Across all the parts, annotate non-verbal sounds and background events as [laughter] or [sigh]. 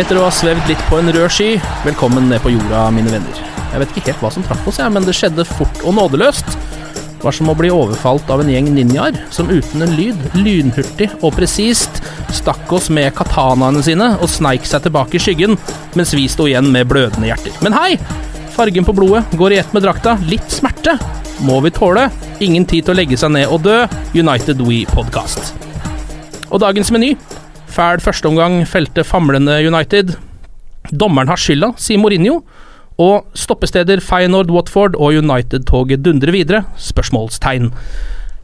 Etter å ha svevd litt på en rød sky, velkommen ned på jorda, mine venner. Jeg vet ikke helt hva som traff oss, jeg, men det skjedde fort og nådeløst. Det var som å bli overfalt av en gjeng ninjaer, som uten en lyd, lynhurtig og presist, stakk oss med katanaene sine og sneik seg tilbake i skyggen, mens vi sto igjen med blødende hjerter. Men hei! Fargen på blodet går i ett med drakta. Litt smerte må vi tåle. Ingen tid til å legge seg ned og dø. United We Podcast. Og dagens meny. Fæl førsteomgang felte famlende United. Dommeren har skylda, sier Mourinho. Og stoppesteder Feyenoord, Watford og United-toget dundrer videre? Spørsmålstegn.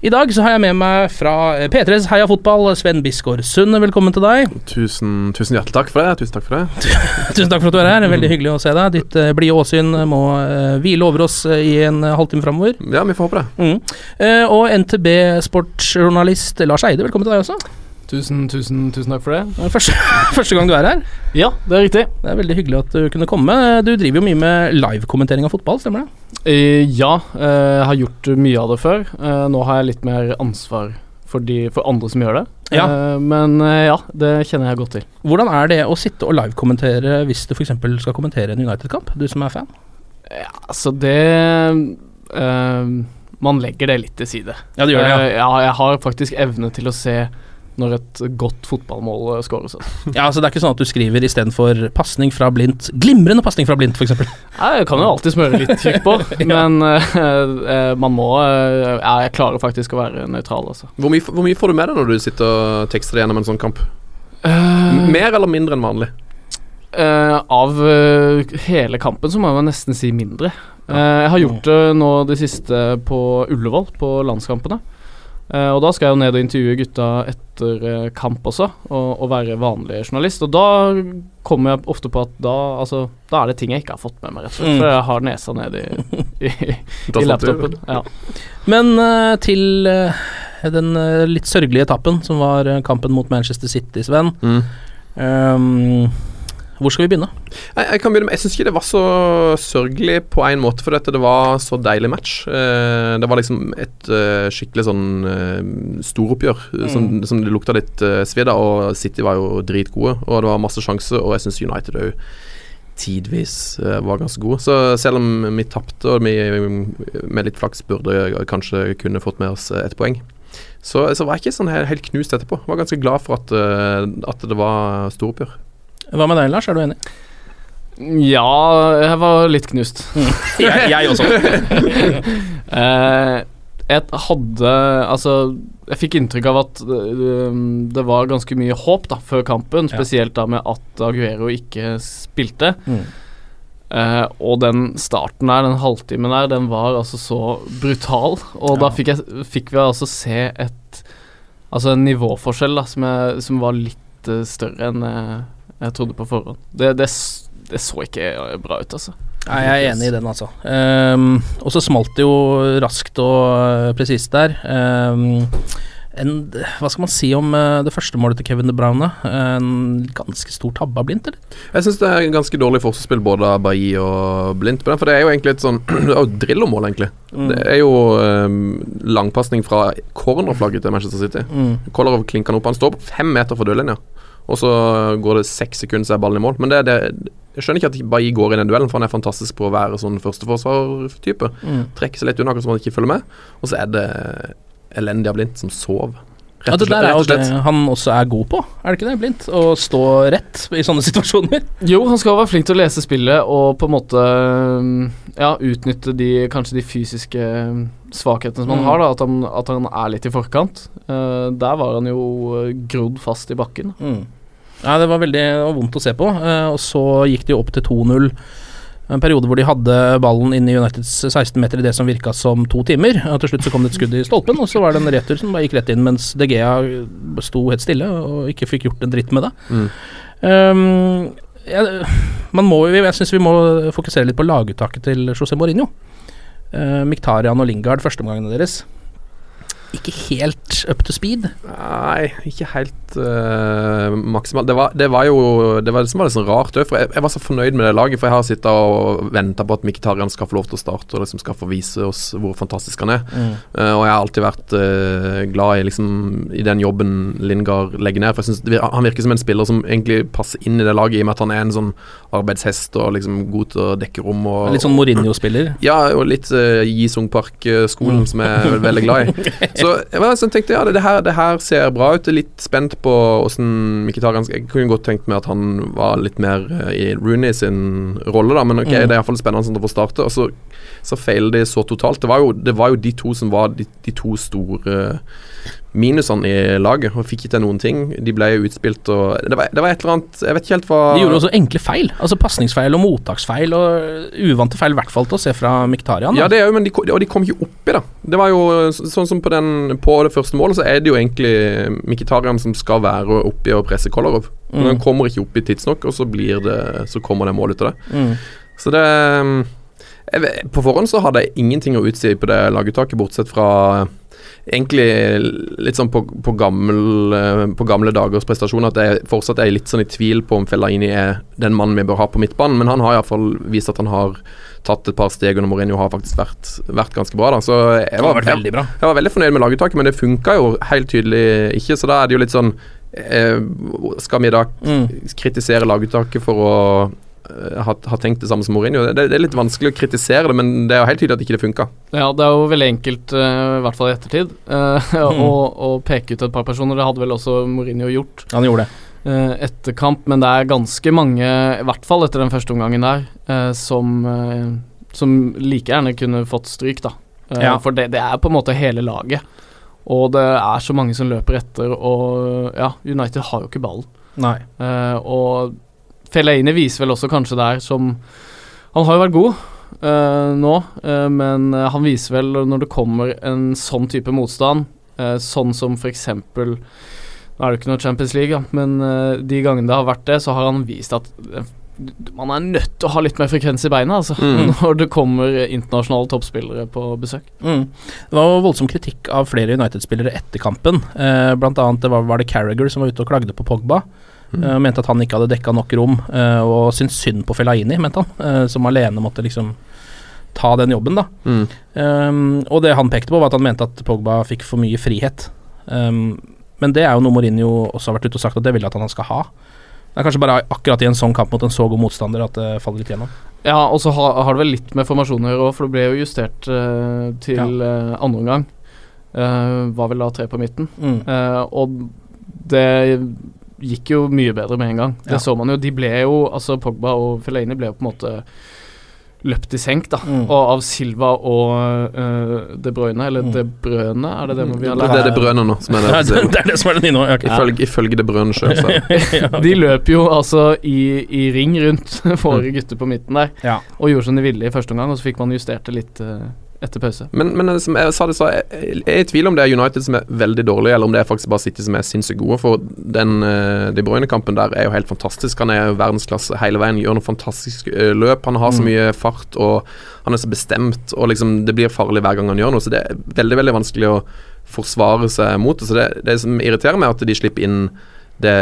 I dag så har jeg med meg fra P3s Heia Fotball, Sven Bisgaard Sund. Velkommen til deg. Tusen, tusen hjertelig takk for det. Tusen takk for det. [laughs] Tusen takk for at du er her. Veldig hyggelig å se deg. Ditt uh, blide åsyn må uh, hvile over oss uh, i en halvtime framover. Ja, vi får håpe det. Mm. Og NTB sportsjournalist Lars Eide, velkommen til deg også. Tusen, tusen, tusen takk for det. Det første, [laughs] første gang du er her. Ja, det er riktig. Det er veldig hyggelig at du kunne komme. Du driver jo mye med livekommentering av fotball, stemmer det? Eh, ja, eh, jeg har gjort mye av det før. Eh, nå har jeg litt mer ansvar for, de, for andre som gjør det. Ja. Eh, men eh, ja, det kjenner jeg godt til. Hvordan er det å sitte og livekommentere hvis du f.eks. skal kommentere en United-kamp, du som er fan? Ja, altså det eh, Man legger det litt til side. Ja, det gjør det, ja. Eh, ja, jeg har faktisk evne til å se når et godt fotballmål eh, skåres. [laughs] Ja, altså Det er ikke sånn at du skriver istedenfor pasning fra blindt Glimrende pasning fra blindt, f.eks. Nei, [laughs] Jeg kan jo alltid smøre litt tykk på, [laughs] Ja. men eh, man må uh, Ja, jeg klarer faktisk å være nøytral, altså. Hvor mye, hvor mye får du med deg når du sitter og tekster gjennom en sånn kamp? Uh, Mer eller mindre enn vanlig? Eh, av hele kampen så må jeg nesten si mindre. Eh, jeg har gjort det nå det siste på Ullevål, på landskampene. Eh, og da skal jeg jo ned og intervjue gutta etter uh, kamp også, og, og være vanlig journalist. Og da kommer jeg ofte på at da, altså, da er det ting jeg ikke har fått med meg, rett og slett. Mm. For jeg har nesa ned i, i, [laughs] i laptopen. [laughs] Ja. Men uh, til den litt sørgelige etappen som var kampen mot Manchester City, Sven. Mm. Ehm, hvor skal vi begynne? Jeg, jeg kan begynne med Jeg syns ikke det var så sørgelig på en måte, for dette, det var så deilig match. Eh, det var liksom et eh, skikkelig sånn uh, storoppgjør Mm. som, som det lukta litt uh, svidd av. Og City var jo dritgode, og det var masse sjanser, og jeg syns United òg tidvis var ganske gode. Så selv om vi tapte, og vi med litt flaks burde kanskje kunne fått med oss et poeng, så, så var jeg ikke sånn helt, helt knust etterpå. Jeg var ganske glad for at, at det var storoppgjør. Hva med deg, Lars? Er du enig? ja, jeg var litt knust. [laughs] jeg, jeg også. [laughs] Eh, jeg hadde Altså, jeg fikk inntrykk av at eh, det var ganske mye håp da før kampen, spesielt da med at Aguero ikke spilte. Mm. Uh, og den starten der, den halvtimen der, den var altså så brutal. Og da fikk, jeg, fikk vi altså se et Altså en nivåforskjell da som, jeg, som var litt uh, større enn jeg, jeg trodde på forhånd. Det, det, det så ikke bra ut, altså. Nei, jeg er enig i den, altså. Um, og så smalt det jo raskt og uh, presist der. Um, en, Hva skal man si om uh, det første målet til Kevin De Bruyne? En ganske stor tabbe av Blindt, eller? Jeg syns det er en ganske dårlig forsvarsspill både av Bailly og på den, for det er jo egentlig et sånn [clears throat] Det er jo Drillo-mål, egentlig. Mm. Det er jo um, langpasning fra cornerflagget til Manchester City. Mm. Kolarov klinker den opp. Han står på fem meter fra dørlinja, og så går det seks sekunder, så er ballen i mål. Men det, det jeg skjønner ikke at Bailly går i den duellen, for han er fantastisk på å være sånn førsteforsvartype. Mm. Trekker seg litt unna, akkurat som han ikke følger med. Og så er det elendig av Blindt som sov. Ja, det der er jo det han også er god på, er det ikke det, Blindt? Å stå rett i sånne [laughs] situasjoner. Jo, han skal være flink til å lese spillet og på en måte ja, utnytte de, kanskje de fysiske svakhetene som han Mm. har. da At han, at han er litt i forkant. Uh, der var han jo eh, grodd fast i bakken. Mm. Ja, det var veldig det var vondt å se på. eh, og så gikk de opp til 2-0. En periode hvor de hadde ballen inne i Uniteds 16 meter i det som virka som to timer. Og til slutt så kom det et skudd i stolpen, og så var det en retur som bare gikk rett inn, mens De Gea sto helt stille og ikke fikk gjort en dritt med det. Mm. Um, ja, man må, jeg syns vi må fokusere litt på laguttaket til José Mourinho. Uh, Miktarian og Lingard, førsteomgangene deres. Ikke helt up to speed. Nei, ikke helt uh, maksimalt. Det var, det var jo Det var det som var litt sånn rart òg, for jeg, jeg var så fornøyd med det laget. For jeg har sittet og venta på at Mkhitarian skal få lov til å starte og liksom skal få vise oss hvor fantastisk han er. Mm. Uh, og jeg har alltid vært uh, glad i liksom I den jobben Lingard legger ned. For jeg synes Han virker som en spiller som egentlig passer inn i det laget, i og med at han er en sånn arbeidshest og liksom god til å dekke rom. Og, Litt sånn Mourinho-spiller. ja, og litt uh, Jisung Park-skolen, som jeg er veldig glad i. [laughs] Så jeg sånn, tenkte ja, det, det, her, det her ser bra ut. Jeg er litt spent på åssen Mkhitaryan Jeg kunne godt tenkt meg at han var litt mer eh, i Rooney sin rolle, da, men ok, Mm. det er iallfall spennende sånn å få starte. Og så, så feiler de så totalt. Det var, jo, det var jo de to som var de, de to store minusene i laget, og fikk ikke til noen ting. De ble utspilt og det var, det var et eller annet Jeg vet ikke helt hva De gjorde også enkle feil. Altså pasningsfeil og mottaksfeil og uvante feil, i hvert fall til å se fra Miktarian. Ja, det er jo, men de, og de kom ikke oppi, da. Det var jo sånn som på, den, på det første målet, så er det jo egentlig Miktarian som skal være oppi og presse Kolarov. Men Mm. han kommer ikke oppi tidsnok, og så blir det Så kommer det mål ut av det. Mm. Så det jeg, På forhånd så hadde jeg ingenting å utsi på det laguttaket, bortsett fra Egentlig litt sånn på, på, gammel, eh, på gamle dagers prestasjon at jeg fortsatt er litt sånn i tvil på om Fellaini er den mannen vi bør ha på midtbanen, men han har iallfall vist at han har tatt et par steg under Mourinho har faktisk vært, vært ganske bra. da Så jeg var, jeg, jeg var veldig fornøyd med laguttaket, men det funka jo helt tydelig ikke. Så da er det jo litt sånn eh, Skal vi da Mm. kritisere laguttaket for å eh, ha, ha tenkt det samme som Mourinho? Det, det er litt vanskelig å kritisere det, men det er jo helt tydelig at ikke det funka. Ja, det er jo veldig enkelt, eh, i hvert fall i ettertid, [laughs] mm. å, å peke ut et par personer. Det hadde vel også Mourinho gjort Han gjorde det. eh, etter kamp, men det er ganske mange, i hvert fall etter den første omgangen der, eh, som, eh, som like gjerne kunne fått stryk, da. Eh, Ja. For det, det er på en måte hele laget. Og det er så mange som løper etter, og ja, United har jo ikke ballen. Nei. Eh, og Fellaini viser vel også kanskje der som Han har jo vært god uh, nå, uh, men eh, han viser vel når det kommer en sånn type motstand, uh, sånn som f.eks. Nå er det ikke noe Champions League, ja, men de gangene det har vært det, så har han vist at man er nødt til å ha litt mer frekvens i beina altså, Mm. [laughs] når det kommer internasjonale toppspillere på besøk. Mm. Det var voldsom kritikk av flere United-spillere etter kampen. Eh, blant annet det var, var det Carragher som var ute og klagde på Pogba. Mm. Uh, mente at han ikke hadde dekka nok rom, uh, og syntes synd på Fellaini, mente han. uh, som alene måtte liksom ta den jobben, da. Mm. Um, og det han pekte på, var at han mente at Pogba fikk for mye frihet. Um, men det er jo noe Mourinho også har vært ute og sagt at det vil at han skal ha. Det er kanskje bare akkurat i en sånn kamp mot en så god motstander at det faller litt gjennom. Ja, og så har, har det vel litt med formasjoner å gjøre òg, for det ble jo justert uh, til eh, andre omgang. Uh, var vel da tre på midten. Mm. Og det gikk jo mye bedre med en gang. Det Ja. så man jo. De ble jo, altså Pogba og Fellaini ble jo på en måte løpt i senk, da. Mm. Og av Silva og uh, De Bruyne, eller Mm. De Brøne, er det det vi har lært? det er det Brøne nå, som er [laughs] det. det, det er det som er det nye nå. ja, ok. Ifølge, ifølge det Brøne sjøl, så [laughs] Ja, okay. De løp jo altså i, i ring rundt [laughs] våre gutter på midten der, Ja. og gjorde som de ville i første omgang, og så fikk man justert det litt eh, etter pause. Men, men som jeg sa det, så jeg, jeg er i tvil om det er United som er veldig dårlig, eller om det er faktisk bare City som er sinnssykt gode. For den uh, De Bruyne-kampen der er jo helt fantastisk. Han er jo verdensklasse hele veien, gjør noe fantastisk eh, løp. Han har så Mm. mye fart, og han er så bestemt, og liksom det blir farlig hver gang han gjør noe. Så det er veldig veldig vanskelig å forsvare seg mot det. Så det, det som irriterer meg, er at de slipper inn det,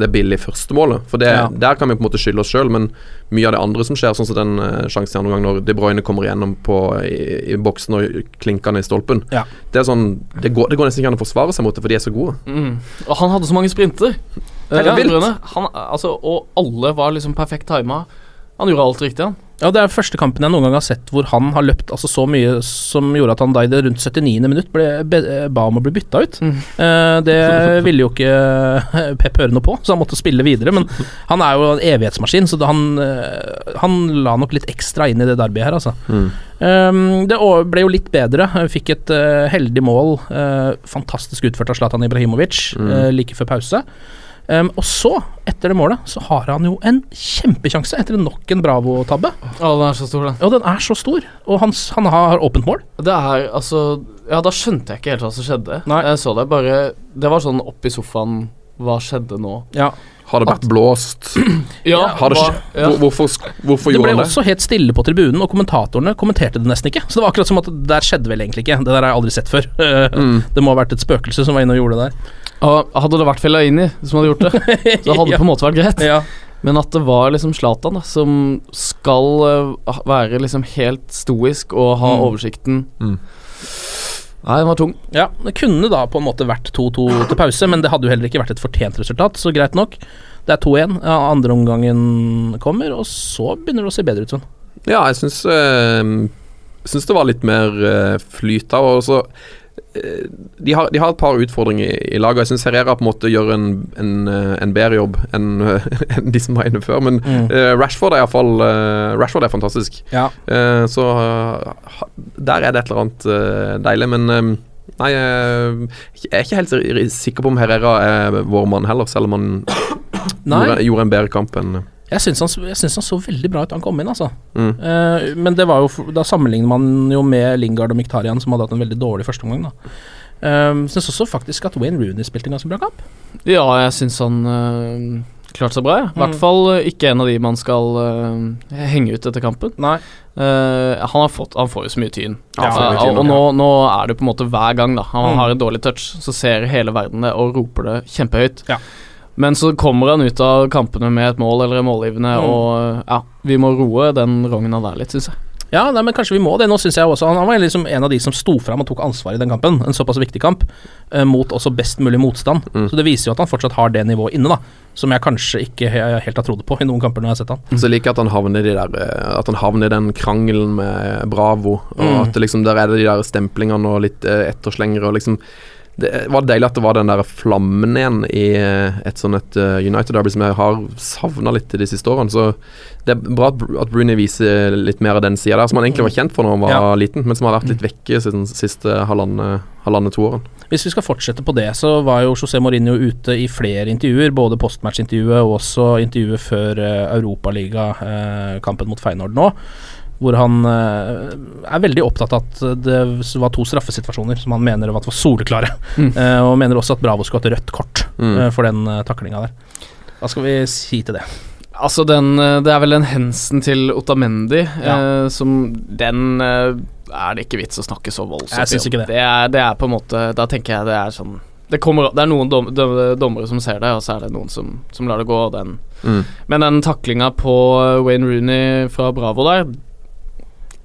det billige første målet. For det, Ja. der kan vi på en måte skylde oss sjøl, men mye av det andre som skjer, sånn som den uh, sjansen i noen gang når De Bruyne kommer igjennom på, i, i boksen og klinker ned i stolpen, Ja. det er sånn det går, det går nesten ikke an å forsvare seg mot det, for de er så gode. Mm. Og han hadde så mange sprinter. Helt Eh, vilt. Han, altså, og alle var liksom perfekt tima. Han gjorde alt riktig, han. Ja, Det er første kampen jeg noen gang har sett hvor han har løpt altså så mye som gjorde at han da i det rundt 79. minutt ble, be, ba om å bli bytta ut. Mm. Eh, det ville jo ikke eh, Pep høre noe på, så han måtte spille videre. Men han er jo en evighetsmaskin, så han, eh, han la nok litt ekstra inn i det derbyet her, altså. Mm. Um, det ble jo litt bedre. Vi Fikk et uh, heldig mål, Uh, fantastisk utført av Zlatan Ibrahimovic Mm. uh, like før pause. Um, og så, etter det målet, så har han jo en kjempekjanse etter nok en Bravo-tabbe. Ja, den er så stor, den. Ja, den er så stor, og han, han har åpent mål. Det er altså Ja, da skjønte jeg ikke helt hva som skjedde. Nei. Jeg så det bare Det var sånn opp i sofaen Hva skjedde nå? Ja. Har det vært blåst? [clears throat] Ja, Har det ja. Hvor- Hvorfor, gjorde hvorfor Det gjorde ble han det? også helt stille på tribunen, og kommentatorene kommenterte det nesten ikke. Så det var akkurat som at der skjedde vel egentlig ikke. Det der har jeg aldri sett før. [laughs] Mm. Det må ha vært et spøkelse som var inne og gjorde det der. Og hadde det vært Fellaini som hadde gjort det, [laughs] så hadde det på en måte vært greit. Ja. Men at det var liksom Zlatan da, som skal eh, være liksom helt stoisk og ha Mm. oversikten Mm. Nei, den var tung. Ja, det kunne da på en måte vært 2-2 til pause, men det hadde jo heller ikke vært et fortjent resultat, så greit nok. Det er 2-1. Ja, andre omgangen kommer, og så begynner det å se bedre ut sånn. Ja, jeg syns øh, Syns det var litt mer øh, flyt av. Og så de, har, de har et par utfordringer i, i laget. Jeg syns Herrera på en måte gjør en, en, eh, en bedre jobb enn [laughs] en de som var inne før. Men Mm. uh, Rashford er iallfall uh, Rashford er fantastisk. Ja. Uh, så uh, der er det et eller annet eh, deilig. Men eh, nei, eh, jeg er ikke helt sikker på om Herrera er vår mann heller, selv om han gjorde, gjorde en bedre kamp enn jeg syns han, jeg syns han så veldig bra ut da han kom inn, altså. mm. Uh, men det var jo da sammenligner man jo med Lingard og Miktarian, som hadde hatt en veldig dårlig førsteomgang, da. Uh, syns også faktisk at Wayne Rooney spilte en ganske bra kamp. Ja, jeg syns han uh, klarte seg bra. jeg. I hvert Mm. fall ikke en av de man skal henge ut etter kampen. Nei. Uh, han, har fått, han får jo så mye tyn. Ja, uh, Eh, og nå, nå er det på en måte hver gang da han Mm. har en dårlig touch, så ser hele verden det og roper det kjempehøyt. Ja. Men så kommer han ut av kampene med et mål eller en målgivende, Mm. og ja, vi må roe den rogna der litt, syns jeg. Ja, nei, men kanskje vi må det. Nå synes jeg også Han, var liksom en av de som sto fram og tok ansvar i den kampen. En såpass viktig kamp, eh, mot også best mulig motstand. Mm. Så det viser jo at han fortsatt har det nivået inne, da. Som jeg kanskje ikke helt har trodd på i noen kamper når jeg har sett han. Så jeg liker at han havner i de eh, At han havner i den krangelen med Bravo. Og Mm. at liksom der er det de der stemplingene og litt eh, etterslengere og liksom Det var deilig at det var den der flammen igjen i eh, et sånn et eh, United Derby som jeg har savna litt de siste årene. Så det er bra at, Bruni viser litt mer av den sida der, som han egentlig var kjent for når han var Ja. liten, men som har vært litt vekke siden de siste halvannet halvannet to årene. Hvis vi skal fortsette på det, så var jo José Mourinho ute i flere intervjuer. Både postmatch-intervjuet og også intervjuet før Europaliga-kampen mot Feyenoord nå. Hvor han eh, er veldig opptatt av at det var to straffesituasjoner som han mener var soleklare. Mm. Eh, og mener også at Bravo skulle hatt rødt kort Mm. eh, for den uh, taklinga der. Hva skal vi si til det? Altså, den Det er vel den hensen til Otamendi Ja. eh, som Den øh, er det ikke vits å snakke så voldsomt Jeg synes ikke det. Det er, det er på en måte Da tenker jeg det er sånn det, kommer, det er noen dom, dom, dommere som ser det, og så er det noen som, som lar det gå. Den. Mm. Men den taklinga på Wayne Rooney fra Bravo der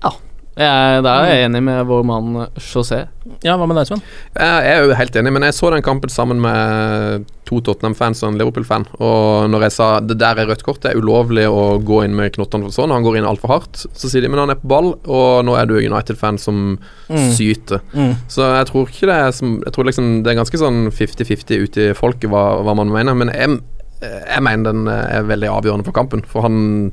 Ja. Jeg, der er jeg enig med vår mann José. Ja, hva med deg, Sven? Jeg er jo helt enig, men jeg så den kampen sammen med to Tottenham-fans og en Liverpool-fan. Og når jeg sa det der er rødt kort, det er ulovlig å gå inn med knottene for sånn, han går inn altfor hardt, så sier de men han er på ball, og nå er du United-fan som Mm. syter. Mm. Så jeg tror ikke det er som Jeg tror liksom det er ganske sånn 50-50 ute i folket hva, hva man mener, men jeg, jeg mener den er veldig avgjørende for kampen, for han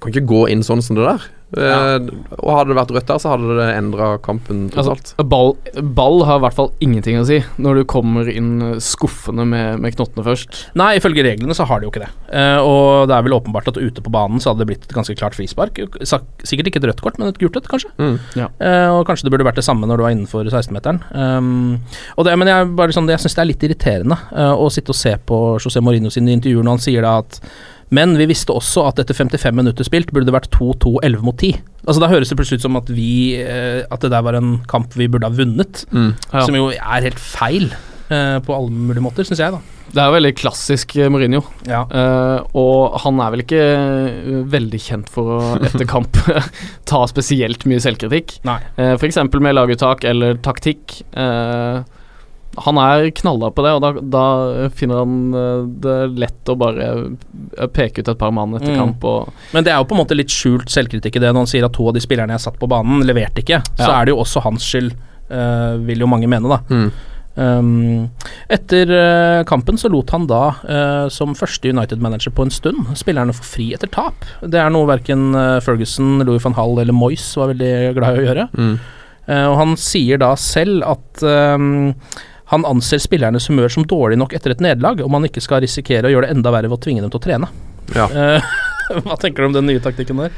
kan ikke gå inn sånn som det der. Eh, og hadde det vært rødt der, så hadde det endra kampen totalt. Altså, ball, ball har i hvert fall ingenting å si når du kommer inn skuffende med, med knottene først. Nei, ifølge reglene så har de jo ikke det. Uh, og det er vel åpenbart at ute på banen så hadde det blitt et ganske klart frispark. Sikkert ikke et rødt kort, men et gult et, kanskje. Mm. Eh, og kanskje det burde vært det samme når du var innenfor 16-meteren. Um, og det, men jeg, bare sånn, jeg syns det er litt irriterende uh, å sitte og se på José Mourinho sine intervjuer når han sier da at Men vi visste også at etter 55 minutter spilt burde det vært 2-2 11 mot 10. Altså Da høres det plutselig ut som at vi eh, At det der var en kamp vi burde ha vunnet. Ja. Som jo er helt feil eh, på alle mulige måter, syns jeg, da. Det er jo veldig klassisk eh, Mourinho. Ja. uh, og han er vel ikke veldig kjent for å [laughs] etter kamp [laughs] ta spesielt mye selvkritikk. Nei. Uh, F.eks. med laguttak eller taktikk. Eh, han er knalla på det, og da, da finner han eh, det lett å bare eh, peke ut et par mann etter Mm. kamp. Og, Men det er jo på en måte litt skjult selvkritikk i det når han sier at to av de spillerne jeg satt på banen, leverte ikke. Så er det jo også hans skyld, uh, vil jo mange mene, da. Mm. Um, etter uh, kampen så lot han da, uh, som første United-manager på en stund, spillerne få fri etter tap. Det er noe verken uh, Ferguson, Louis van Hall eller Moyes var veldig glad i å gjøre. Mm. Eh, og han sier da selv at ehm, han anser spillernes humør som dårlig nok etter et nederlag, om han ikke skal risikere å gjøre det enda verre ved å tvinge dem til å trene. Ja. Eh, [laughs] hva tenker du om den nye taktikken der?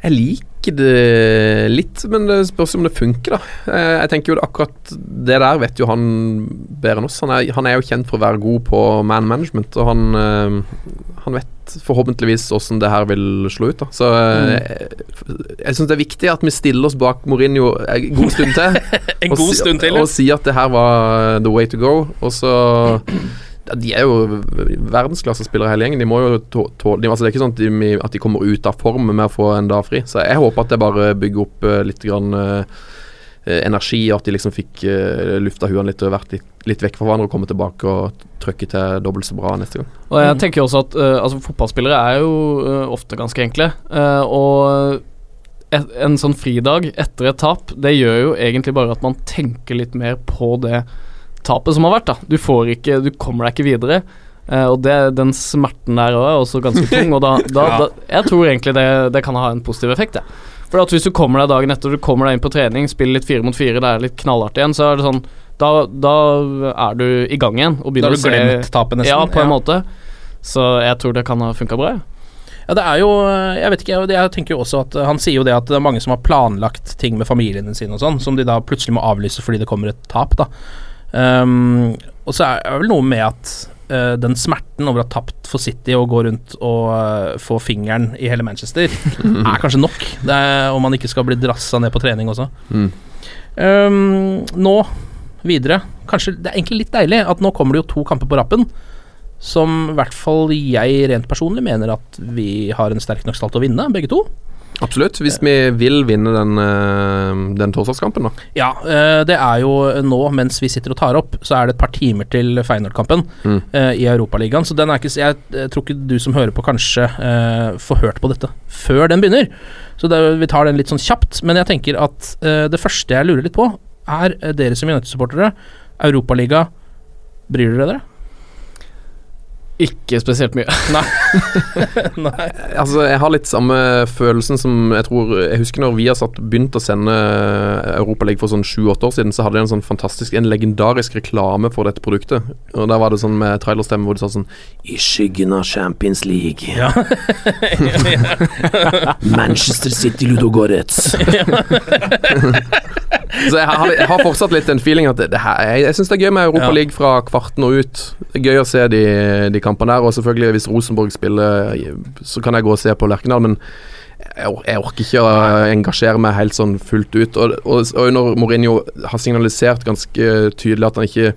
Jeg liker det litt, men det spørs om det funker, da. Eh, Jeg tenker jo akkurat det der vet jo han bedre enn oss. Han er, han er jo kjent for å være god på man management, og han, eh, han vet forhåpentligvis åssen det her vil slå ut. da Så mm. jeg syns det er viktig at vi stiller oss bak Mourinho en god stund til. [laughs] En god stund til, ja. Og si at det her var the way to go. Og så ja, De er jo verdensklassespillere hele gjengen. De må jo tåle altså Det er ikke sånn at de, at de kommer ut av form med å få en dag fri. Så jeg håper at det bare bygger opp eh, litt grann eh, energi, og at de liksom fikk uh, lufta huene litt og vært litt, litt vekk fra hverandre og komme tilbake og trøkke til dobbelt så bra neste gang. og jeg tenker også at uh, altså, fotballspillere er jo ofte ganske enkle. og et, en sånn fridag etter et tap, det gjør jo egentlig bare at man tenker litt mer på det tapet som har vært. da Du får ikke Du kommer deg ikke videre. Uh, og det, den smerten der òg er også ganske tung. Og da, da, [laughs] da Jeg tror egentlig det, det kan ha en positiv effekt, Ja. For at hvis du kommer deg dagen etter, du kommer deg inn på trening, spiller litt fire mot fire, det er litt knallhardt igjen, så er det sånn Da, da er du i gang igjen. Og Da har du glemt tapet, nesten. Ja, på en Ja. måte. Så jeg tror det kan ha funka bra. Ja. Ja, det er jo Jeg vet ikke, jeg, tenker jo også at eh, Han sier jo det at det er mange som har planlagt ting med familiene sine og sånn, som de da plutselig må avlyse fordi det kommer et tap, da. Ehm, og så er det vel noe med at uh, den smerten over å ha tapt for City og gå rundt og uh, få fingeren i hele Manchester, [laughs] er kanskje nok. Det er, om man ikke skal bli drassa ned på trening også. Mm. Um, nå videre. Kanskje det er egentlig litt deilig at nå kommer det jo to kamper på rappen. Som i hvert fall jeg rent personlig mener at vi har en sterk nok stall til å vinne, begge to. Absolutt, hvis vi vil vinne den, eh, den torsdagskampen, da. Ja, eh, det er jo nå, mens vi sitter og tar opp, så er det et par timer til Feyenoord-kampen Mm. eh, i Europaligaen. Så den er ikke Jeg tror ikke du som hører på, kanskje får hørt på dette før den begynner. Så det, vi tar den litt sånn kjapt. Men jeg tenker at det første jeg lurer litt på, er dere som United-supportere. Europaliga, bryr dere dere? Ikke spesielt mye. [laughs] Nei. [laughs] Nei. Altså, jeg har litt samme følelsen som jeg tror Jeg husker når vi har satt begynt å sende Europaligaen for sånn sju-åtte år siden, så hadde de en sånn fantastisk En legendarisk reklame for dette produktet. Og der var det sånn med trailerstemme hvor de sa sånn I skyggen av Champions League. [laughs] Manchester City Ludogorets. Så jeg har, jeg har fortsatt litt den feeling at det, her, jeg, jeg syns det er gøy med Europaliga fra kvarten og ut. Det er gøy å se de, de kampene der. Og selvfølgelig, hvis Rosenborg spiller, så kan jeg gå og se på Lerkendal, men jeg, jeg orker ikke å engasjere meg helt sånn fullt ut. Og, og, og når Mourinho har signalisert ganske tydelig at han ikke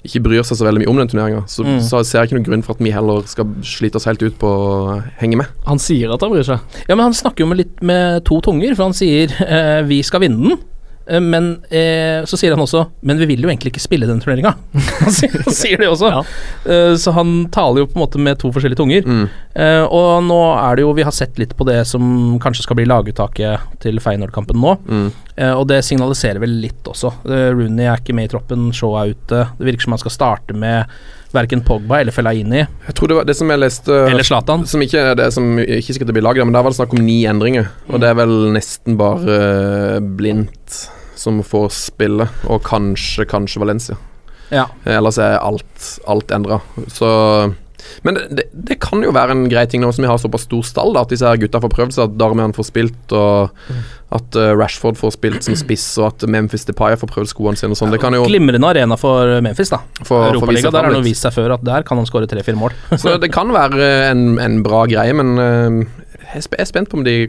ikke bryr seg så veldig mye om den turneringa, så, Mm. så ser jeg ikke noen grunn for at vi heller skal slite oss helt ut på å henge med. Han sier at han bryr seg. Ja, men han snakker jo med litt med to tunger, for han sier eh, vi skal vinne den. Eh, Men eh, så sier han også Men vi vil jo egentlig ikke spille den turneringa. [laughs] Han, sier- det også. Ja. Eh, så han taler jo på en måte med to forskjellige tunger. Mm. Eh, og nå er det jo Vi har sett litt på det som kanskje skal bli laguttaket til Feyenoord-kampen nå. Mm. Eh, og det signaliserer vel litt også. Eh, Rooney er ikke med i troppen, Shaw er ute. Det virker som han skal starte med verken Pogba eller Fellaini Jeg tror det var det som jeg leste eller Zlatan. Som ikke er det som ikke sikkert bli blir laget, men der var det snakk om ni endringer. Og det er vel nesten bare Blindt som får spille, og kanskje, kanskje Valencia. Ja. Eh, Ellers er alt, alt endra. Så Men det, det, kan jo være en grei ting nå som vi har såpass stor stall, da, at disse her gutta får prøvd seg, at Darmian får spilt, og at eh, Rashford får spilt som spiss, og at Memphis Depay får prøvd skoene sine og sånn. Det kan jo Glimrende arena for Memphis, da. For, Europaliga, seg der har det vist seg før at der kan han skåre tre-fire mål. Så det kan være en, en bra greie, men eh, jeg er spent på om de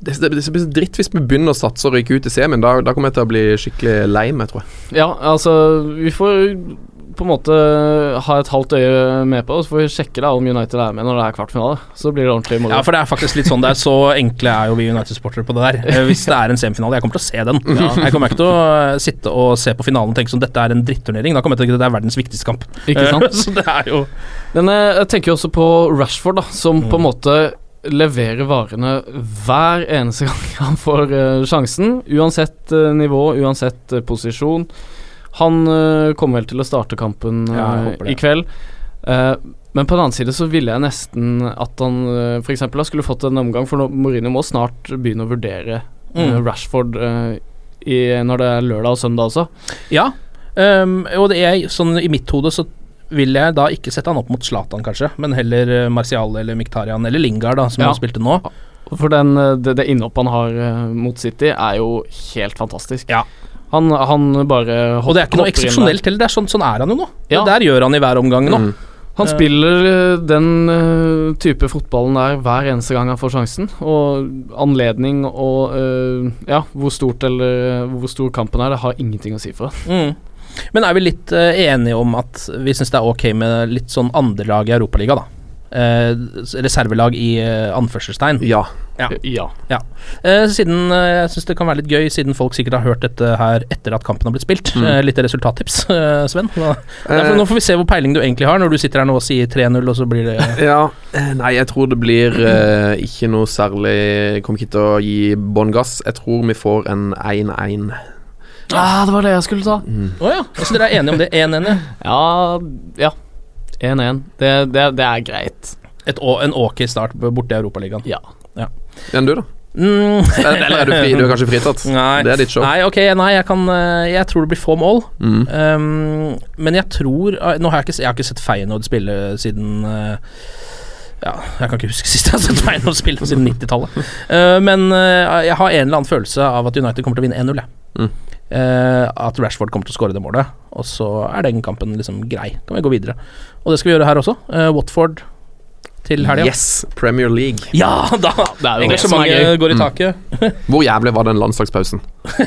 det, det, det blir så dritt hvis vi begynner å satse og ryke ut i semien. Da, da kommer jeg til å bli skikkelig lei meg, tror jeg. Ja, altså Vi får på en måte ha et halvt øye med på, og så får vi sjekke da om United er med når det er kvartfinale. Så blir det ordentlig moro. Ja, for det er faktisk litt sånn det er Så enkle er jo vi United-sportere på det der. Eh, Hvis det er en semifinale, jeg kommer til å se den. Jeg kommer ikke til å eh, sitte og se på finalen og tenke som dette er en dritturnering. Da kommer jeg til å tenke at det er verdens viktigste kamp. Ikke sant? Eh, [laughs] Så det er jo Men jeg tenker jo også på Rashford, da, som på en måte leverer varene hver eneste gang [laughs] han får uh, sjansen. Uansett uh, nivå, uansett uh, posisjon. Han kommer vel til å starte kampen Ja, i kveld. Men på den annen side så ville jeg nesten at han uh, f.eks. skulle fått en omgang, for nå, Mourinho må snart begynne å vurdere Mm. Rashford i, når det er lørdag og søndag også. Ja. Um, og det er sånn i mitt hode så vil jeg da ikke sette han opp mot Zlatan, kanskje, men heller eh, Martial eller Miktarian eller Lingard, da, som Ja. han spilte nå. For den, eh, det, det innhoppet han har eh, mot City, er jo helt fantastisk. Ja. Han, han bare Og det er ikke noe hopper eksepsjonelt heller, det er sånn, sånn er han jo nå. Ja. Det der gjør han i hver omgang nå. Mm. Han spiller den type fotballen der hver eneste gang han får sjansen. Og anledning og ja, hvor stort eller hvor stor kampen er, det har ingenting å si for han. Mm. Men er vi litt eh, enige om at vi syns det er ok med litt sånn andrelag i Europaliga, da? Eh, reservelag i eh, anførselstegn. Ja. Ja. ja. Eh, siden eh, jeg syns det kan være litt gøy, siden folk sikkert har hørt dette her etter at kampen har blitt spilt. Mm. Eh, litt resultattips, [laughs] Sven. Nå, derfor, nå får vi se hvor peiling du egentlig har, når du sitter her nå og sier 3-0, og så blir det [laughs] Ja, nei, jeg tror det blir ikke noe særlig kommer ikke til å gi bånn gass. Jeg tror vi får en 1-1. Ah, det var det jeg skulle ta. Å ja. Så dere er enige om det? 1-1, ja. Ja. Ja. 1-1. Det, det, det er greit. Et, en ok start borte i Europaligaen. Ja. Enn du, da? Mm. [laughs] Eller, eller er du fri? Du er kanskje fritatt? Nei. Det er ditt show. Nei, ok, nei, jeg kan eh, Jeg tror det blir få mål. Mm. Um, men jeg tror eh, Nå har jeg ikke, jeg har ikke sett Feyenoord spille siden uh, ja, Jeg kan ikke huske [laughs] sist jeg har sett Feyenoord spille siden 90-tallet. Uh, [laughs] men uh, jeg har en eller annen følelse av at United kommer til å vinne 1-0. jeg. Mm. Eh, at Rashford kommer til å skåre det målet, og så er den kampen liksom grei. Kan vi gå videre. Og det skal vi gjøre her også. Eh, Watford til helga. Yes, Premier League. Ja, da! Det er jo det som er Engasjementet gøy. går i Mm. taket. [laughs] Hvor jævlig var den landslagspausen? [laughs]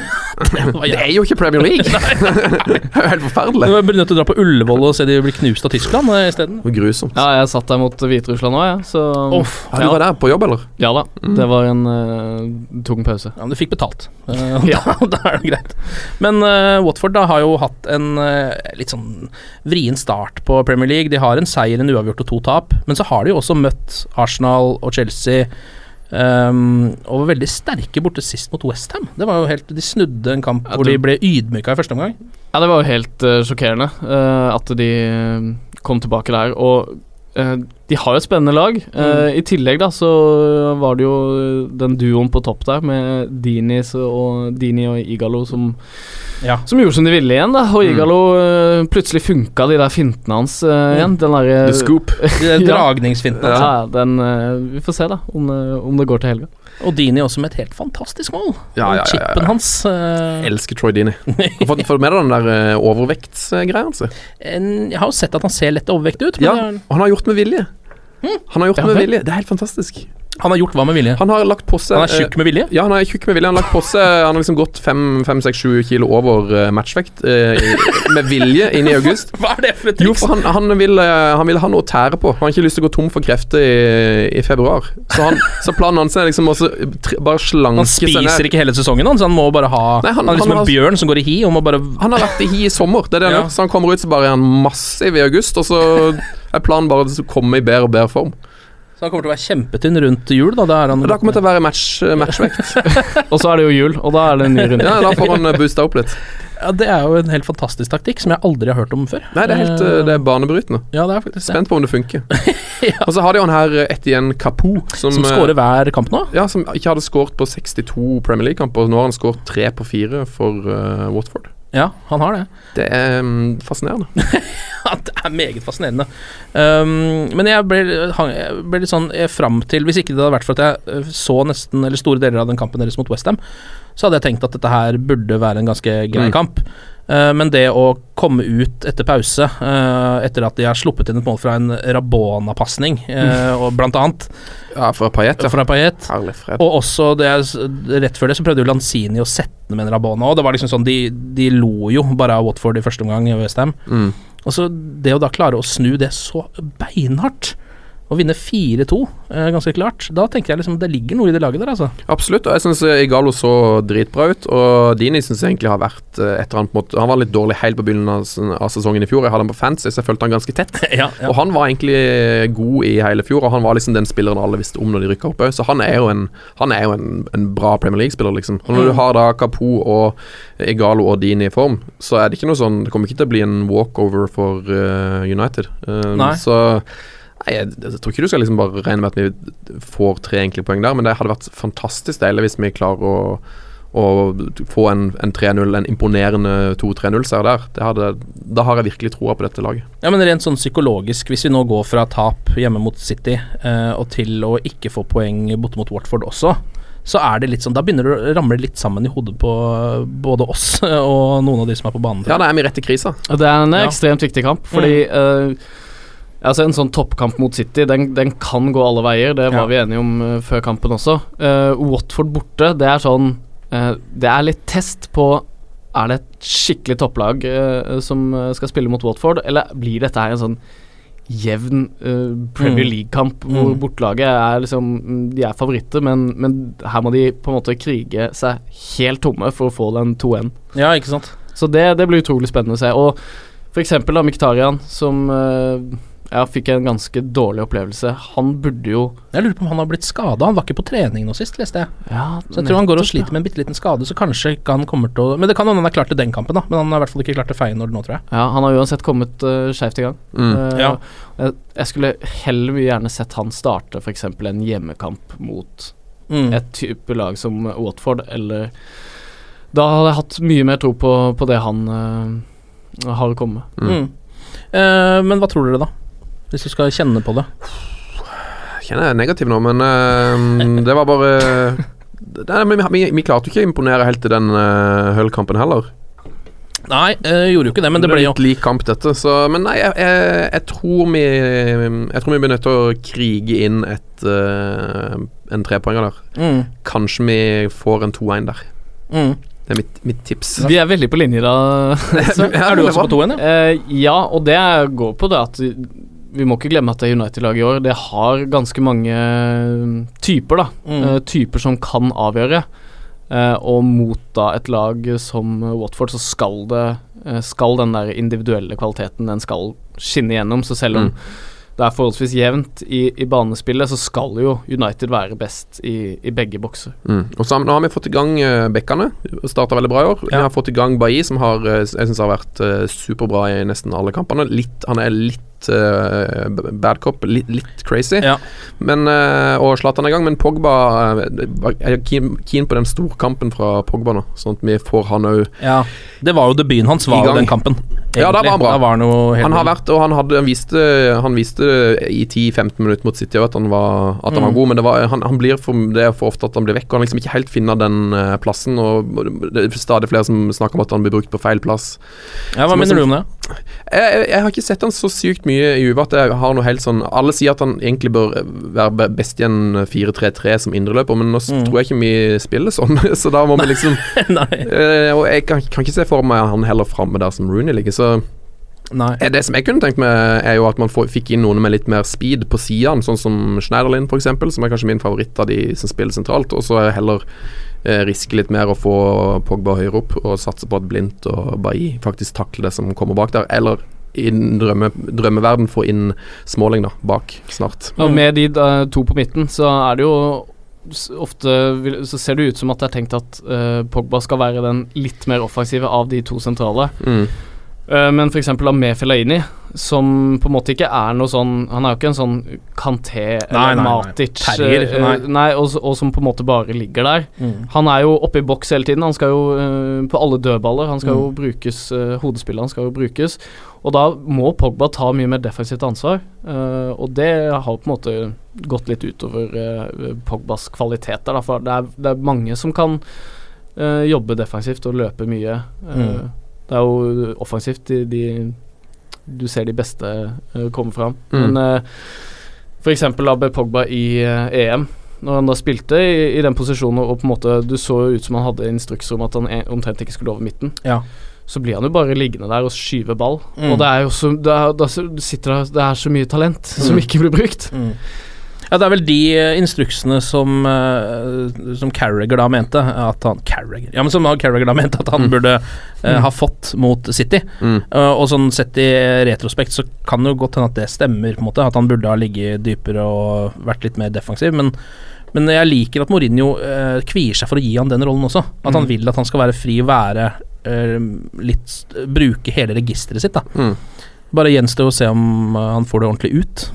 Det er jo ikke Premier League! [laughs] det er helt forferdelig. Du blir nødt til å dra på Ullevål og se de blir knust av Tyskland uh, isteden. Grusomt. Ja, jeg satt der mot Hviterussland òg, jeg. Så oh, Ja, du var der på jobb, eller? Ja da. Det var en uh, tung pause. Ja, men du fikk betalt. Uh, ja, da, er det greit. Men uh, Watford da har jo hatt en eh, litt sånn vrien start på Premier League. De har en seier, en uavgjort og to tap, men så har de jo også møtt Arsenal og Chelsea. Um, og var veldig sterke borte sist mot Westham. Det var jo helt De snudde en kamp hvor de ble ydmyka i første omgang. Ja, det var jo helt uh, sjokkerende uh, at de eh, kom tilbake der. Og de har jo et spennende lag. Eh, I tillegg da så var det jo den duoen på topp der med Dinis og Dini og Igalo som, Ja. som gjorde som de ville igjen. da Og Mm. Igalo eh, plutselig funka de der fintene hans eh, igjen. Den derre The Scoop. [laughs] ja. Dragningsfinten. Ja, Altså. den eh, Vi får se, da, om, eh, om det går til helga. Og Dini også med et helt fantastisk mål. Ja, ja, ja, ja. Chipen hans Uh... Elsker Troy Dini. Får du med deg den der uh, overvektsgreia hans? Jeg har jo sett at han ser lett overvektig ut, men Ja, og han har gjort med vilje. Han har gjort Ja, med vilje. Det er helt fantastisk. Han har gjort hva med vilje? Han har lagt på seg Han er tjukk med vilje? Ja, han er tjukk med vilje. Han har lagt på seg Han har liksom gått 5-6-7 kilo over eh, matchvekt eh, i- med vilje inn i august. [laughs] Hva er det for et Jo, triks? for han, han, vil, eh, han vil ha noe å tære på. Han har ikke lyst til å gå tom for krefter i, i februar. Så, han, [laughs] så planen hans er liksom tr- bare slanke Han spiser ikke hele sesongen, han, så han må bare ha Nei, han- han, er liksom en bjørn som går i hi og må bare Han har vært i hi i sommer, det er det han Ja. gjør. Så han kommer ut, så bare er han massiv i august, og så er planen bare å komme i bedre og bedre form. Så han kommer til å være kjempetynn rundt jul, da. Da er han da kommer det til å være match, eh, matchvekt. [laughs] Og så er det jo jul, og da er det en ny runde. Ja, da får han eh, boosta opp litt. ja, Det er jo en helt fantastisk taktikk som jeg aldri har hørt om før. Nei, det er helt eh, Det er banebrytende. Ja, det er faktisk. Spent på om det funker. [laughs] Ja. Og så har de han her Etienne Capoe, som, Som skårer hver kamp nå. Ja, som ikke hadde skåret på 62 Premier League-kamper. Nå har han skåret tre på fire for uh, Watford. Ja, han har det. Det er mm, fascinerende. [laughs] Ja, det er meget fascinerende. Um, men jeg ble, jeg ble litt sånn fram til Hvis ikke det hadde vært for at jeg eh, så nesten Eller store deler av den kampen deres mot Westham, så hadde jeg tenkt at dette her burde være en ganske grei Mm. kamp. Uh, men det å komme ut etter pause, uh, etter at de har sluppet inn et mål fra en Rabona-pasning, uh, og blant annet Ja, fra Payet, ja. fra Payet og også det, rett før det så prøvde jo Lanzini å sette den med en Rabona og Det var liksom sånn, de, de lo jo bare av Watford i første omgang i Westham. Mm. Og så det å da klare å snu det så beinhardt, og vinne 4-2, eh, ganske klart, da tenker jeg liksom det ligger noe i det laget der, altså. Absolutt, og jeg syns Igalo så dritbra ut. Og Dini syns jeg egentlig har vært eh, et eller annet på en måte Han var litt dårlig helt på begynnelsen av, sesongen i fjor. Jeg hadde han på fancy, så jeg fulgte han ganske tett. [laughs] ja, Og han var egentlig god i hele fjor, og han var liksom den spilleren alle visste om når de rykka opp òg. Så han er jo en, han er jo en, en bra Premier League-spiller, liksom. Og når du har da Kapo og Igalo og Dini i form, så er det ikke noe sånn Det kommer ikke til å bli en walkover for uh, United. Um, Nei. Så Nei, jeg, jeg tror ikke du skal liksom bare regne med at vi får tre enkle poeng der, men det hadde vært fantastisk deilig hvis vi klarer å, å få en, en 3-0, en imponerende 2-3-0-seier der. Det hadde, da har jeg virkelig troa på dette laget. Ja, men rent sånn psykologisk, hvis vi nå går fra tap hjemme mot City eh, og til å ikke få poeng borte mot Watford også, så er det litt sånn Da begynner det å ramle litt sammen i hodet på både oss [laughs] og noen av de som er på banen. Ja, da er vi rett i krisa. Det er en Ja. ekstremt viktig kamp, fordi eh, Altså En sånn toppkamp mot City, den, den kan gå alle veier. Det var Ja. vi enige om uh, før kampen også. Uh, Watford borte, det er sånn uh, Det er litt test på Er det et skikkelig topplag som skal spille mot Watford, eller blir dette her en sånn jevn Premier Mm. League-kamp hvor Mm. bortelaget er liksom mm, De er favoritter, men, men her må de på en måte krige seg helt tomme for å få den 2-1. Ja, ikke sant? Så det, det blir utrolig spennende å se. Og for eksempel da Miktarian, som ja, fikk en ganske dårlig opplevelse. Han burde jo Jeg lurer på om han har blitt skada. Han var ikke på trening nå sist, leste jeg. ja, Så jeg tror han går og sliter med en bitte liten skade, så kanskje ikke han kommer til å Men det kan hende han har klart det den kampen, da. Men han har i hvert fall ikke klart det Feyenoord nå, tror jeg. Ja, han har uansett kommet uh, skeivt i gang. Mm. Uh, Ja. jeg, jeg skulle heller mye gjerne sett han starte f.eks. en hjemmekamp mot Mm. et type lag som Watford, eller Da hadde jeg hatt mye mer tro på, på det han uh, har å komme med. Mm. Uh, men hva tror dere, da? Hvis du skal kjenne på det. Jeg kjenner jeg er negativ nå, men uh, det var bare [laughs] Nei, men vi, vi, vi klarte jo ikke å imponere helt i den uh, Hull-kampen heller. Nei, uh, gjorde jo ikke det, men det ble jo litt lik kamp, dette. Så, men nei, jeg, jeg, jeg tror vi Jeg tror vi blir nødt til å krige inn et uh, en trepoenger der. mm. Kanskje vi får en 2-1 der. Mm. Det er mitt, mitt tips. Vi er veldig på linje da. [laughs] Er du også på toen, ja? Eh, ja, og det går på det at vi må ikke glemme at det United-laget i år Det har ganske mange eh, typer, da. Mm. uh, typer som kan avgjøre. Uh, og mot da et lag som Watford, så skal det uh, Skal den der individuelle kvaliteten Den skal skinne gjennom. Så selv om Mm. det er forholdsvis jevnt i, i banespillet, så skal jo United være best i, i begge bokser. Mm. Og så, Nå har vi fått i gang uh, bekkene. Starta veldig bra i år. Vi har fått i gang Bailly, som har, jeg synes har vært superbra i nesten alle kampene. Litt, han er litt uh, bad cop, litt, litt crazy. Ja. Men, uh, og Zlatan er i gang, men Pogba eh, Jeg er keen, på den storkampen fra Pogba nå, sånn at vi får han òg ja. Det var jo debuten hans, var jo den kampen. Ja, da var han bra. Var han Han har vært, og han, hadde, han, viste, han viste i 10-15 minutter mot City at han var, at han var Mm. god, men det, var, han, han blir for, det er for ofte at han blir vekk. Og han liksom ikke helt finner den eh, plassen. Og Det er stadig flere som snakker om at han blir brukt på feil plass. Ja, Hva mener du om det? Jeg, jeg, jeg har ikke sett han så sykt mye i Juve at jeg har noe helt sånn Alle sier at han egentlig bør være best i en 4-3-3 som indreløper, men nå Mm. tror jeg ikke vi spiller sånn, [laughs] så da må vi liksom [laughs] eh, Og jeg kan, kan ikke se for meg han heller framme der som Rooney ligger, så Nei. Eh, Det som jeg kunne tenkt meg, er jo at man får, fikk inn noen med litt mer speed på sidene, sånn som Schneiderlin f.eks., som er kanskje min favoritt av de som spiller sentralt. Og så er heller eh, riske litt mer å få Pogba høyere opp, og satse på at Blindt og Bailly faktisk takler det som kommer bak der. Eller i drømme, drømmeverden få inn Småling da, bak snart. Og med de da, to på midten, så er det jo ofte så ser det ut som at det er tenkt at uh, Pogba skal være den litt mer offensive av de to sentrale. Mm. Uh, men f.eks. med Felaini, som på en måte ikke er noe sånn Han er jo ikke en sånn Kanté eller. Matic Terrier, uh, nei. nei og, og som på en måte bare ligger der. Mm. Han er jo oppe i boks hele tiden. Han skal jo på alle dødballer. Han skal jo Mm. brukes uh, Hodespillet han skal jo brukes. Og da må Pogba ta mye mer defensivt ansvar. Og det har på en måte gått litt utover Pogbas kvaliteter. For det er, det er mange som kan jobbe defensivt og løpe mye. Mm. Det er jo offensivt de, de du ser de beste uh, komme fram. Mm. Men uh, for eksempel Abbe Pogba i uh, EM, når han da spilte i, i den posisjonen og på en måte Du så ut som han hadde instrukser om at han en, omtrent ikke skulle over midten. Ja. Så blir han jo bare liggende der og skyve ball. Mm. Og det er jo så det er, det er, det er så mye talent som Mm. ikke blir brukt. Ja, det er vel de eh, instruksene som eh, Som Carragher da mente at han Carragher Ja, men som da Carragher da mente at han Mm. burde Mm. ha fått mot City. Mm. Uh, og sånn sett i retrospekt så kan det jo godt hende at det stemmer, på en måte. At han burde ha ligget dypere og vært litt mer defensiv. Men, men jeg liker at Mourinho uh, kvier seg for å gi han den rollen også. At han Mm. vil at han skal være fri, være uh, litt Bruke hele registeret sitt, da. Mm. Bare gjenstår å se om han får det ordentlig ut.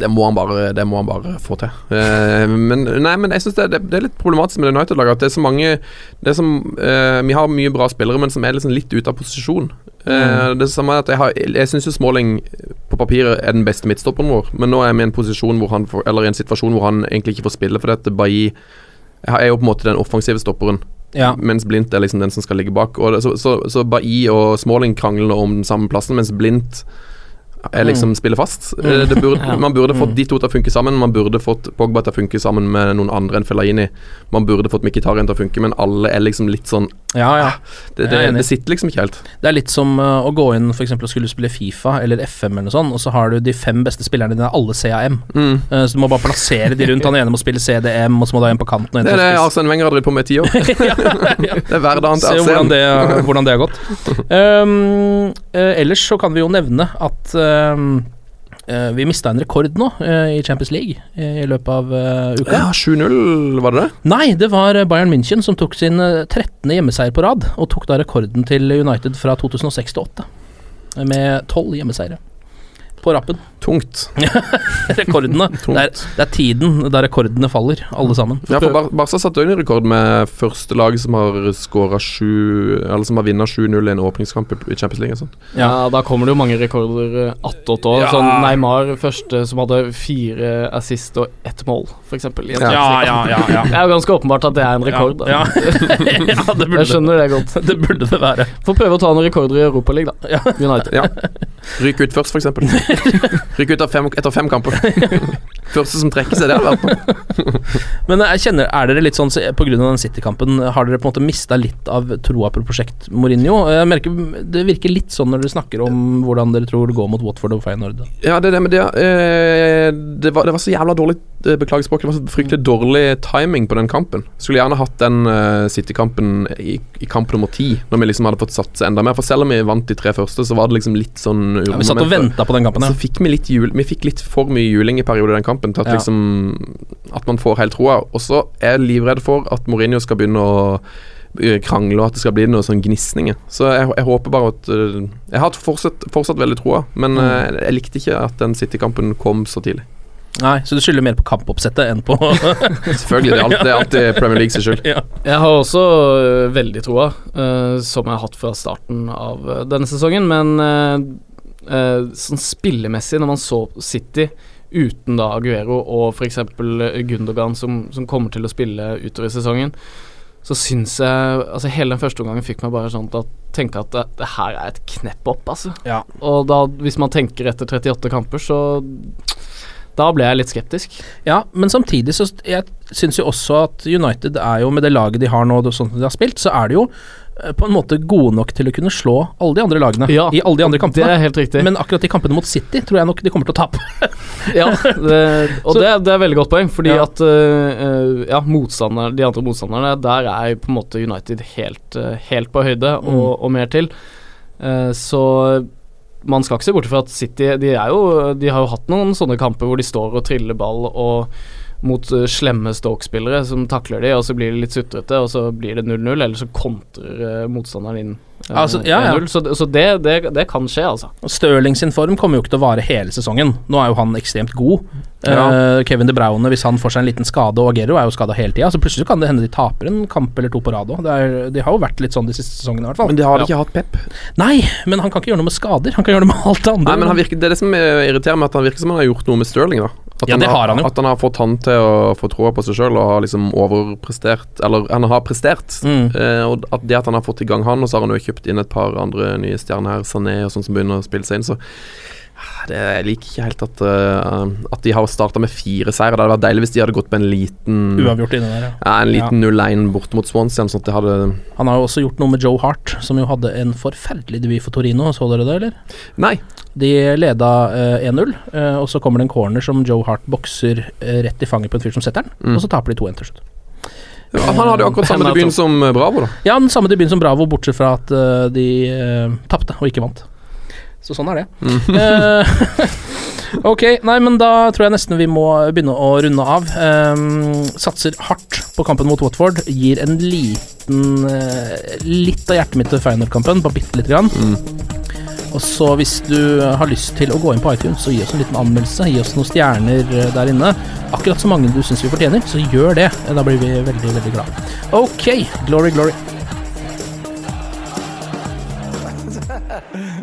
Det må han bare, det må han bare få til. Eh, men, nei, men jeg synes det, det, det er litt problematisk med det United-laget. At det er så mange det er som, eh, Vi har mye bra spillere, men som er liksom litt ute av posisjon. Eh, Det samme er at Jeg, har- jeg syns jo Småling på papiret er den beste midtstopperen vår, men nå er vi i en posisjon hvor han får, Eller i en situasjon hvor han egentlig ikke får spille, fordi at Bailly er jo på en måte den offensive stopperen. Ja. Mens Blindt er liksom den som skal ligge bak. Og så, så, så Bailly og Småling krangler om den samme plassen, mens Blindt er liksom spiller fast. Eh, Det burde. [laughs] Man burde fått de to til å funke sammen. Man burde fått Pogba til å funke sammen med noen andre enn Fellaini. Man burde fått Mkhitarian til å funke, men alle er liksom litt sånn Ja, ja. Det, er det, det sitter liksom ikke helt. Det er litt som uh, å gå inn for eksempel og skulle spille Fifa eller FM eller noe sånt, og så har du de fem beste spillerne dine, alle CAM. Mm. Uh, så du må bare plassere de rundt. Han ene må spille CDM, og så må du ha en på kanten. Det er det Arsen Wenger har drevet på med i ti år. [laughs] Det er hverdagen Se til hvordan det, hvordan det har gått. Um, [laughs] ellers så kan vi jo nevne at vi mista en rekord nå uh, i Champions League uh, i løpet av uka. Ja, 7-0, var det det? Nei, det var Bayern München som tok sin uh, 13. hjemmeseier på rad, og tok da rekorden til United fra 2006 til 2008. Med tolv hjemmeseiere på rappen. Tungt. [laughs] Rekordene. [laughs] Tungt. Det er, det er tiden der rekordene faller, alle sammen. Ja, for Bar Barca satte jo en rekord med første lag som har skåra sju Eller som har vunnet 7-0 i en åpningskamp i Champions League. og sånt. Ja, da kommer det jo mange rekorder eh, attåt òg. Ja. Sånn Neymar første som hadde fire assist og ett mål, f.eks. Ja, ja, ja, ja. Det er jo ganske åpenbart at det er en rekord. Ja, [laughs] ja. det burde Jeg skjønner det godt. Det burde det være. Får prøve å ta noen rekorder i Europaligaen, da. Ja. United. Ja. Ryk ut først, f.eks. Ryk ut av fem, etter fem kamper. [laughs] Første som trekker seg, det har vært på. [laughs] Men jeg kjenner, er dere litt sånn pga. på grunn av den City-kampen, har dere på en måte mista litt av troa på prosjekt Mourinho? Jeg merker Det virker litt sånn når dere snakker om hvordan dere tror det går mot Watford og Feyenoord. Ja, det er det med det eh, det, var, det var så jævla dårlig Beklager språket, det var så fryktelig dårlig timing på den kampen. Skulle gjerne hatt den uh, City-kampen i, i kamp nummer ti, når vi liksom hadde fått satse enda mer. For selv om vi vant de tre første, så var det liksom litt sånn Ja, vi satt og venta på den kampen, Så fikk vi litt jul Vi fikk litt for mye juling i perioder i den kampen til at Ja. liksom At man får helt troa. Og så er jeg livredd for at Mourinho skal begynne å eh, krangle, og at det skal bli noe sånn gnisninger. Så jeg, jeg håper bare at eh, Jeg har fortsatt, fortsatt veldig troa, men Mm. eh, jeg likte ikke at den City-kampen kom så tidlig. Nei, så du skylder mer på kampoppsettet enn på [laughs] Selvfølgelig. Det er, alltid, det er alltid Premier League sin skyld. ja. Jeg har også øh, veldig troa, uh, som jeg har hatt fra starten av øh, denne sesongen, men uh, sånn spillemessig, når man så City uten da Aguero og f.eks. Gundogan, som, som kommer til å spille utover sesongen, så syns jeg Altså, hele den første omgangen fikk meg bare sånn til å tenke at det, det her er et knepp opp, altså. Ja. Og da, hvis man tenker etter 38 kamper, så Da ble jeg litt skeptisk. Ja, men samtidig så jeg syns jo også at United er jo, med det laget de har nå, sånn som de har spilt, så er de jo eh, på en måte gode nok til å kunne slå alle de andre lagene Ja, i alle de andre Det er helt riktig. Men akkurat de kampene mot City tror jeg nok de kommer til å tape. [laughs] Ja, det, og det, det er veldig godt poeng, fordi Ja. at øh, ja, de andre motstanderne, der er på en måte United helt, helt på høyde, og, Mm. og mer til. Uh, så man skal ikke se bort fra at City de, er jo, de har jo hatt noen sånne kamper hvor de står og triller ball og, mot uh, slemme Stoke-spillere som takler de, og så blir det litt sutrete, og så blir det 0-0, eller så kontrer uh, motstanderen inn eh, Altså, ja, ja. 1-0. Så, så det, det, det kan skje, altså. Stirling sin form kommer jo ikke til å vare hele sesongen. Nå er jo han ekstremt god. Ja. Eh, Kevin De Bruyne, hvis han får seg en liten skade, og Agero er jo skada hele tida, så plutselig kan det hende de taper en kamp eller to på rad òg. De har jo vært litt sånn de siste sesongene, i hvert fall. Men de har ikke hatt Pep. Nei, men han kan ikke gjøre noe med skader. Han kan gjøre noe med alt det andre. Nei, men han virker, Det er det som irriterer meg, at han virker som han har gjort noe med Stirling. da At Ja, det har han jo. At han har fått han til å få troa på seg sjøl og har liksom overprestert Eller han har prestert. Mm. Eh, og at det at han har fått i gang han, og så har han jo kjøpt inn et par andre nye stjerner her, Sané og sånn som begynner å spille seg inn, så det, Jeg liker ikke helt at, uh, at de har starta med fire seire. Det hadde vært deilig hvis de hadde gått på en liten Uavgjort inne der, ja. ja, En liten 0-1 bort mot Swansea, sånn at det hadde Han har jo også gjort noe med Joe Hart, som jo hadde en forferdelig debut for Torino. Så dere det, eller? Nei. De leda uh, 1-0, uh, og så kommer det en corner som Joe Hart bokser eh, rett i fanget på en fyr som setter den, Mm. og så taper de 2-1 til slutt. Han hadde jo akkurat samme debuten som eh, Bravo, da. Ja, den samme debuten som Bravo, bortsett fra at eh, de uh, tapte og ikke vant. Så sånn er det. Mm. [laughs] ok, nei, men da tror jeg nesten vi må begynne å runde av. Um, satser hardt på kampen mot Watford. Gir en liten uh, Litt av hjertet mitt til Feyenoord-kampen, bare bitte lite grann. Og så hvis du har lyst til å gå inn på iTunes og gi oss en liten anmeldelse, gi oss noen stjerner eh, der inne, akkurat så mange du syns vi fortjener, så gjør det. Da blir vi veldig, veldig glad. Ok, glory, glory. [laughs]